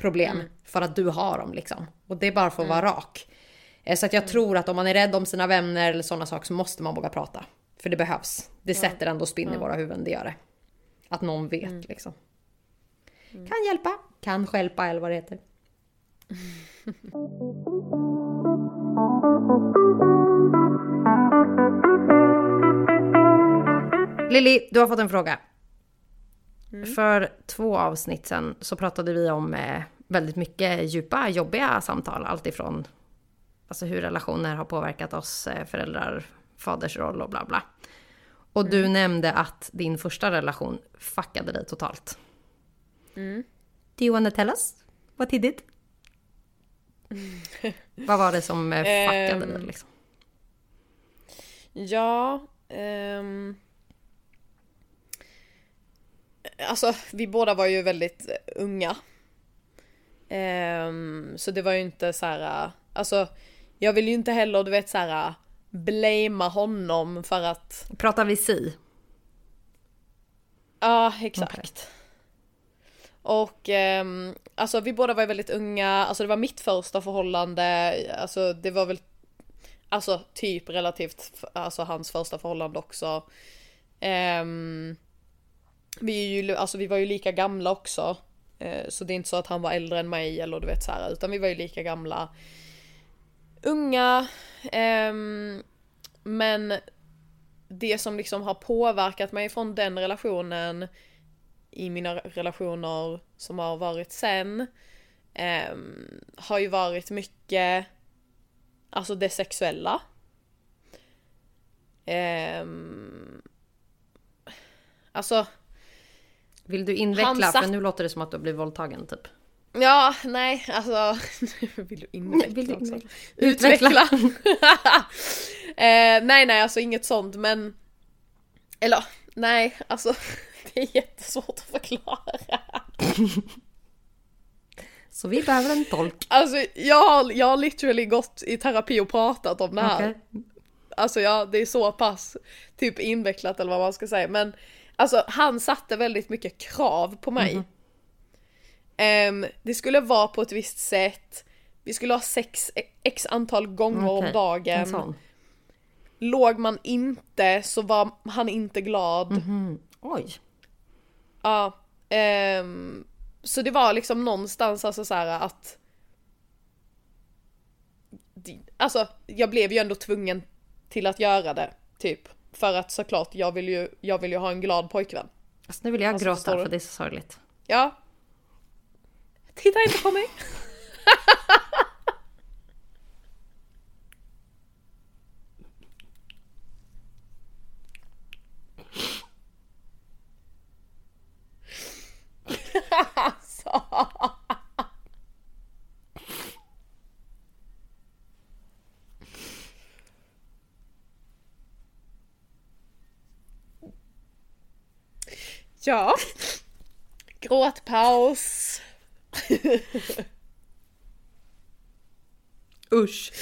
problem för att du har dem liksom. Och det är bara för att vara rak. Eh, Så att jag tror att om man är rädd om sina vänner eller sådana saker så måste man våga prata. För det behövs. Det sätter ändå spinn i våra huvuden, det gör det. Att någon vet liksom. Kan hjälpa, kan stjälpa eller vad det heter. Lilly, du har fått en fråga. För två avsnitt sen så pratade vi om eh, väldigt mycket djupa, jobbiga samtal. Allt ifrån alltså, hur relationer har påverkat oss, eh, föräldrar, faders roll och bla bla. Och du nämnde att din första relation fuckade dig totalt. Do you wanna tell us what he did? Vad var det som eh, fuckade dig Ehm, liksom? Ja, ehm... Alltså vi båda var ju väldigt unga. Ehm, så det var ju inte så här, alltså jag vill ju inte heller du vet så här blamea honom för att, Pratar vi si? ja exakt. Och ehm, alltså vi båda var ju väldigt unga, alltså det var mitt första förhållande, alltså det var väl Alltså typ relativt, alltså hans första förhållande också. Ehm, vi, är ju, alltså, vi var ju lika gamla också. Eh, så det är inte så att han var äldre än mig eller du vet så här, utan vi var ju lika gamla. Unga. Um, men det som liksom har påverkat mig från den relationen i mina relationer som har varit sen um, har ju varit mycket Alltså det sexuella. Um, alltså, vill du inveckla? För nu låter det som att du har blivit våldtagen typ. ja, nej, alltså. Vill du inveckla Vill du också? Utveckla. eh, nej, nej, alltså inget sånt, men. Eller, nej, alltså. Det är jättesvårt att förklara. Så vi behöver en tolk. Alltså jag har, jag har literally gått i terapi och pratat om det här. Okej. Alltså ja, det är så pass typ invecklat eller vad man ska säga. Men alltså han satte väldigt mycket krav på mig. Ehm, det skulle vara på ett visst sätt. Vi skulle ha sex x antal gånger om Okej, En dagen. Låg man inte så var han inte glad. Mhm. Oj. Ja. ehm, så det var liksom någonstans alltså så här att Alltså jag blev ju ändå tvungen till att göra det. Typ. För att såklart jag vill ju, jag vill ju ha en glad pojkvän. Alltså, nu vill jag Alltså, gråta för det är så sorgligt. Ja. Titta inte på mig. alltså. Ja. Gråtpaus. Usch.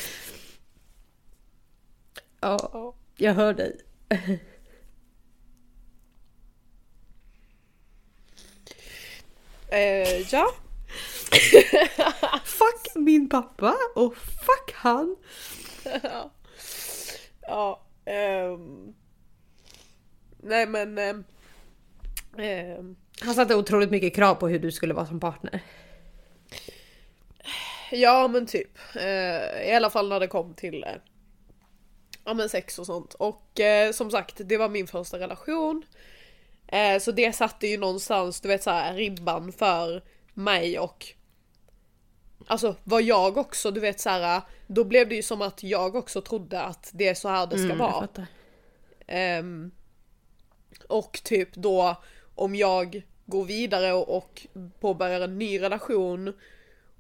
Ja, jag hör dig. Eh, ja. Fuck min pappa och fuck han. ja. ehm. Nej men. ehm, ehm, Han satte otroligt mycket krav på hur du skulle vara som partner. ja men typ. Eh, I alla fall när det kom till eh, ja, men sex och sånt. Och eh, som sagt, det var min första relation. Så det satte ju någonstans, du vet så här, ribban för mig och Alltså var jag också, du vet så här, då blev det ju som att jag också trodde att det är så här det ska Mm, vara. Ehm, och typ då om jag går vidare och, påbörjar en ny relation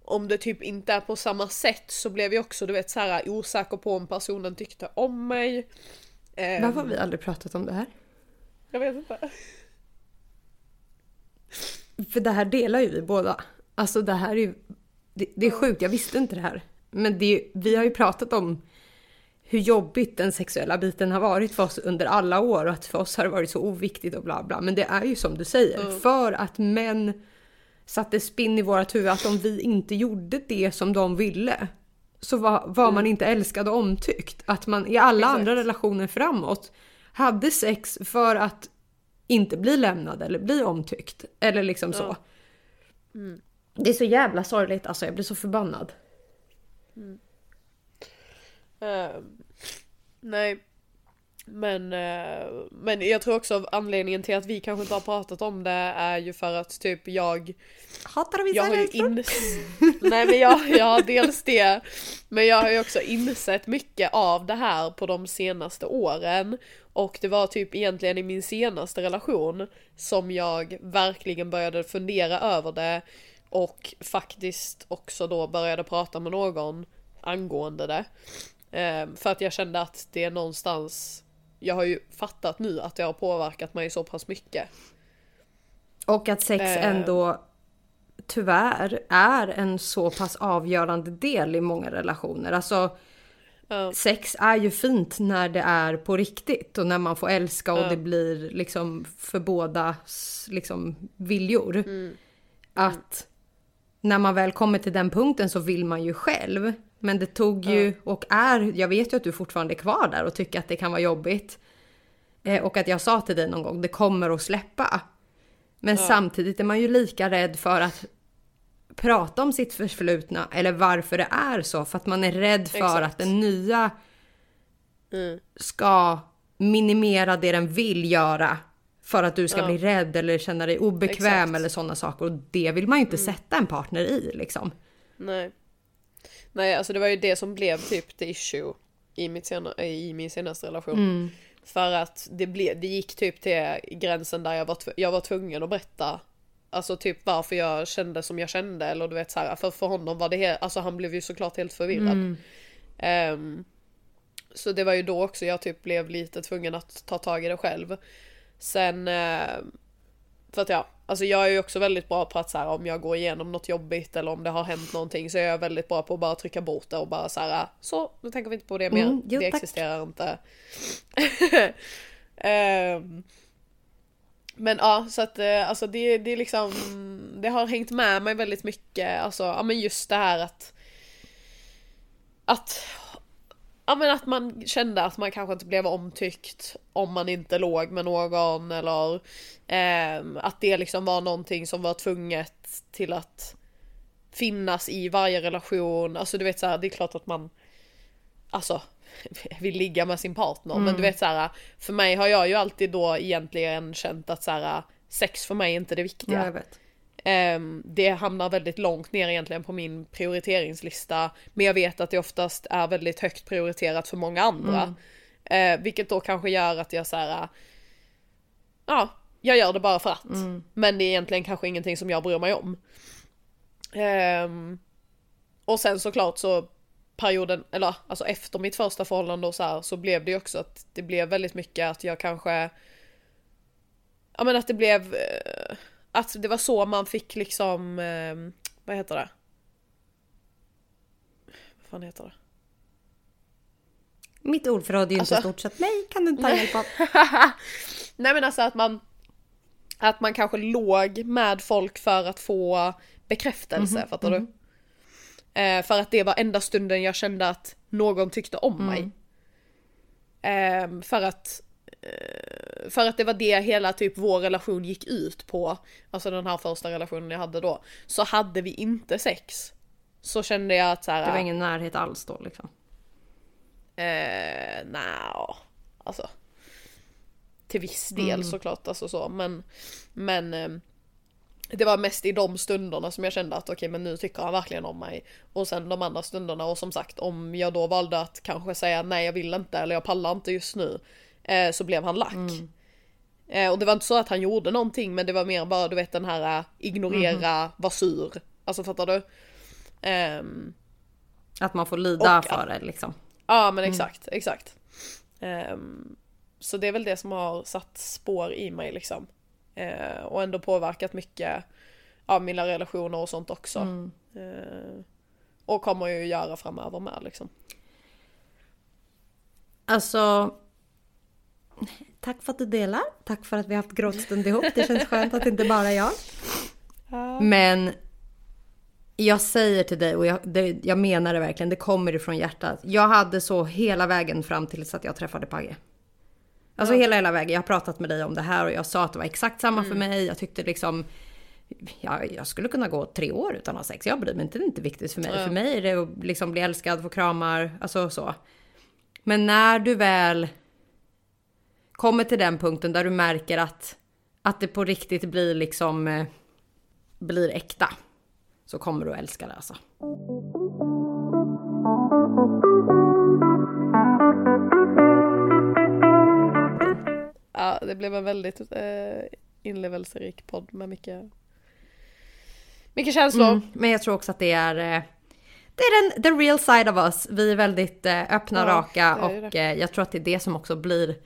om det typ inte är på samma sätt så blev jag också du vet så här osäker på om personen tyckte om mig. Ehm, Varför har vi aldrig pratat om det här? Jag vet inte. För det här delar ju vi båda. Alltså det här är ju... Det, det är sjukt, jag visste inte det här. Men det, vi har ju pratat om hur jobbigt den sexuella biten har varit för oss under alla år och att för oss har det varit så oviktigt och bla bla. Men det är ju som du säger, för att män satte spinn i vårat huvud att om vi inte gjorde det som de ville så var, var man inte älskad och omtyckt. Att man i alla Exakt. andra relationer framåt hade sex för att inte bli lämnad eller bli omtyckt. Eller liksom så. Det är så jävla sorgligt, alltså jag blir så förbannad. Ehm, nej. Men, eh, men jag tror också anledningen till att vi kanske inte har pratat om det är ju för att typ jag Hatar vissa jag har ju ins... Nej men jag, jag har dels det, men jag har ju också insett mycket av det här på de senaste åren. Och det var typ egentligen i min senaste relation som jag verkligen började fundera över det och faktiskt också då började prata med någon angående det. Ehm, för att jag kände att det är någonstans, jag har ju fattat nu att det har påverkat mig så pass mycket. Och att sex Eh. ändå tyvärr är en så pass avgörande del i många relationer. Alltså sex är ju fint när det är på riktigt och när man får älska och det blir liksom för bådas liksom viljor. Att när man väl kommer till den punkten så vill man ju själv. Men det tog ju och är, jag vet ju att du fortfarande är kvar där och tycker att det kan vara jobbigt. Eh, och att jag sa till dig någon gång, det kommer att släppa. Men samtidigt är man ju lika rädd för att prata om sitt förflutna eller varför det är så. För att man är rädd för Exakt. att den nya Mm. ska minimera det den vill göra. För att du ska Ja. bli rädd eller känna dig obekväm Exakt. Mm. eller sådana saker. Och det vill man ju inte sätta en partner i liksom. Nej. Nej, alltså det var ju det som blev typ the issue i, mitt sena, i min senaste relation. För att det, ble, det gick typ till gränsen där jag var, jag var tvungen att berätta Alltså typ varför jag kände som jag kände eller du vet så här, för för honom var det helt, alltså han blev ju såklart helt förvirrad. Ehm, så det var ju då också jag typ blev lite tvungen att ta tag i det själv. Sen, eh, för att ja, alltså jag är ju också väldigt bra på att så här, om jag går igenom något jobbigt eller om det har hänt någonting så är jag väldigt bra på att bara trycka bort det och bara så här, så nu tänker vi inte på det mer, Mm, jo, det tack. existerar inte. Ehm, men ja, så att eh, alltså det, det är liksom det har hängt med mig väldigt mycket, alltså ja men just det här att att Ja men att man kände att man kanske inte blev omtyckt om man inte låg med någon eller eh, att det liksom var någonting som var tvunget till att finnas i varje relation. Alltså du vet så här, det är klart att man alltså vill ligga med sin partner mm. men du vet så här, för mig har jag ju alltid då egentligen känt att så här, sex för mig är inte det viktiga. Ja, vet. Det hamnar väldigt långt ner egentligen på min prioriteringslista. Men jag vet att det oftast är väldigt högt prioriterat för många andra. Mm. Uh, vilket då kanske gör att jag så här, ja, jag gör det bara för att. Mm. Men det är egentligen kanske ingenting som jag bryr mig om. Um, och sen såklart så perioden, eller alltså efter mitt första förhållande och så här, så blev det ju också att det blev väldigt mycket att jag kanske Ja men att det blev uh, att det var så man fick liksom, eh, vad heter det? Vad fan heter det? Mitt ordförråd är ju alltså, inte stort så att mig kan du inte ta hjälp av. nej men alltså att man, att man kanske låg med folk för att få bekräftelse, mm -hmm, fattar mm -hmm. du? Eh, för att det var enda stunden jag kände att någon tyckte om mm. mig. Eh, för att för att det var det hela typ vår relation gick ut på, alltså den här första relationen jag hade då, så hade vi inte sex. Så kände jag att så här, Det var ingen närhet alls då liksom? Eh, nej, alltså. Till viss del mm. såklart, alltså så, men, men eh, det var mest i de stunderna som jag kände att okej okay, men nu tycker han verkligen om mig. Och sen de andra stunderna och som sagt om jag då valde att kanske säga nej jag vill inte eller jag pallar inte just nu eh, så blev han lack. Mm. Eh, och det var inte så att han gjorde någonting men det var mer bara du vet den här uh, ignorera, mm. var sur. Alltså fattar du? Um, att man får lida och, för det liksom. Ja men exakt, mm. exakt. Um, så det är väl det som har satt spår i mig liksom. Uh, och ändå påverkat mycket av mina relationer och sånt också. Mm. Uh, och kommer ju göra framöver med liksom. Alltså Tack för att du delar. Tack för att vi har haft gråtstund ihop. Det känns skönt att det inte bara är jag. Men jag säger till dig och jag, det, jag menar det verkligen. Det kommer ifrån hjärtat. Jag hade så hela vägen fram tills att jag träffade Pagge. Alltså ja. hela, hela vägen. Jag har pratat med dig om det här och jag sa att det var exakt samma mm. för mig. Jag tyckte liksom Ja, jag skulle kunna gå tre år utan att ha sex. Jag bryr mig inte, det är inte viktigt för mig. Ja. För mig är det att liksom bli älskad, få kramar, alltså så. Men när du väl kommer till den punkten där du märker att, att det på riktigt blir liksom eh, blir äkta så kommer du att älska det alltså. Ja, det blev en väldigt eh, inlevelserik podd med mycket, mycket känslor. Mm, men jag tror också att det är eh, det är den the real side of us. Vi är väldigt eh, öppna, ja, raka och eh, jag tror att det är det som också blir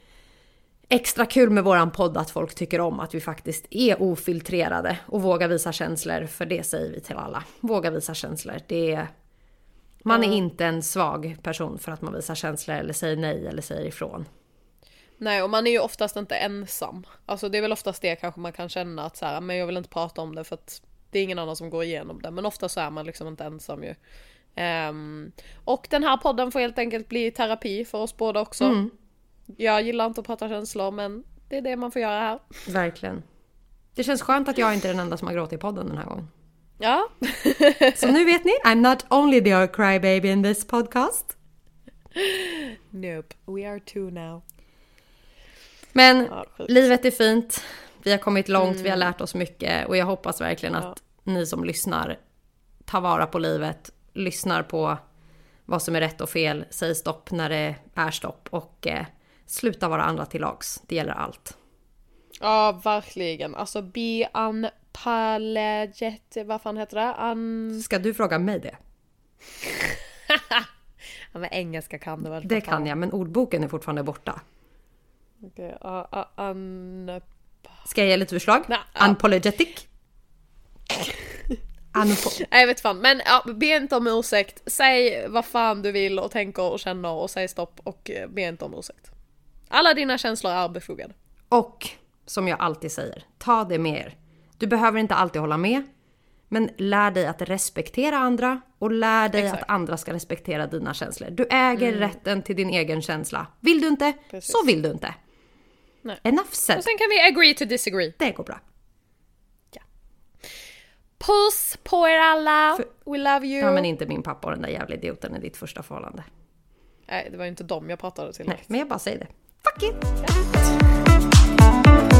extra kul med våran podd att folk tycker om att vi faktiskt är ofiltrerade och vågar visa känslor. För det säger vi till alla. Våga visa känslor. Det är, man är inte en svag person för att man visar känslor eller säger nej eller säger ifrån. Nej och man är ju oftast inte ensam. Alltså det är väl oftast det kanske man kan känna att så här, men jag vill inte prata om det för att det är ingen annan som går igenom det. Men ofta så är man liksom inte ensam ju. Um, och den här podden får helt enkelt bli terapi för oss båda också. Mm. Jag gillar inte att prata känslor men det är det man får göra här. Verkligen. Det känns skönt att jag inte är den enda som har gråtit i podden den här gången. Ja. Så nu vet ni, I'm not only the crybaby in this podcast. Nope, we are two now. Men ja, livet är fint. Vi har kommit långt, mm. vi har mm. lärt oss mycket och jag hoppas verkligen att ja. ni som lyssnar tar vara på livet, lyssnar på vad som är rätt och fel, säger stopp när det är stopp och eh, sluta vara andra till lags. Det gäller allt. Ja, verkligen. Alltså be unpalaget, vad fan heter det? Un... Ska du fråga mig det? ja, men engelska kan du väl? Det kan jag, men ordboken är fortfarande borta. Okej, okay, uh, uh, un... Ska jag ge lite förslag? Nah, uh. Unpologetic? Nej jag vet fan, men ja, be inte om ursäkt. Säg vad fan du vill och tänker och känner och säg stopp och eh, be inte om ursäkt. Alla dina känslor är befogade. Och som jag alltid säger, ta det med er. Du behöver inte alltid hålla med. Men lär dig att respektera andra och lär dig Exakt. att andra ska respektera dina känslor. Du äger rätten till din egen känsla. Vill du inte, Precis. så vill du inte. Nej. Enough said. Och sen kan vi agree to disagree. Det går bra. Puss på er alla! We love you! Ja men inte min pappa och den där jävla idioten i ditt första förhållande. Nej, det var ju inte dem jag pratade till. Nej, men jag bara säger det. Fuck it! Ja.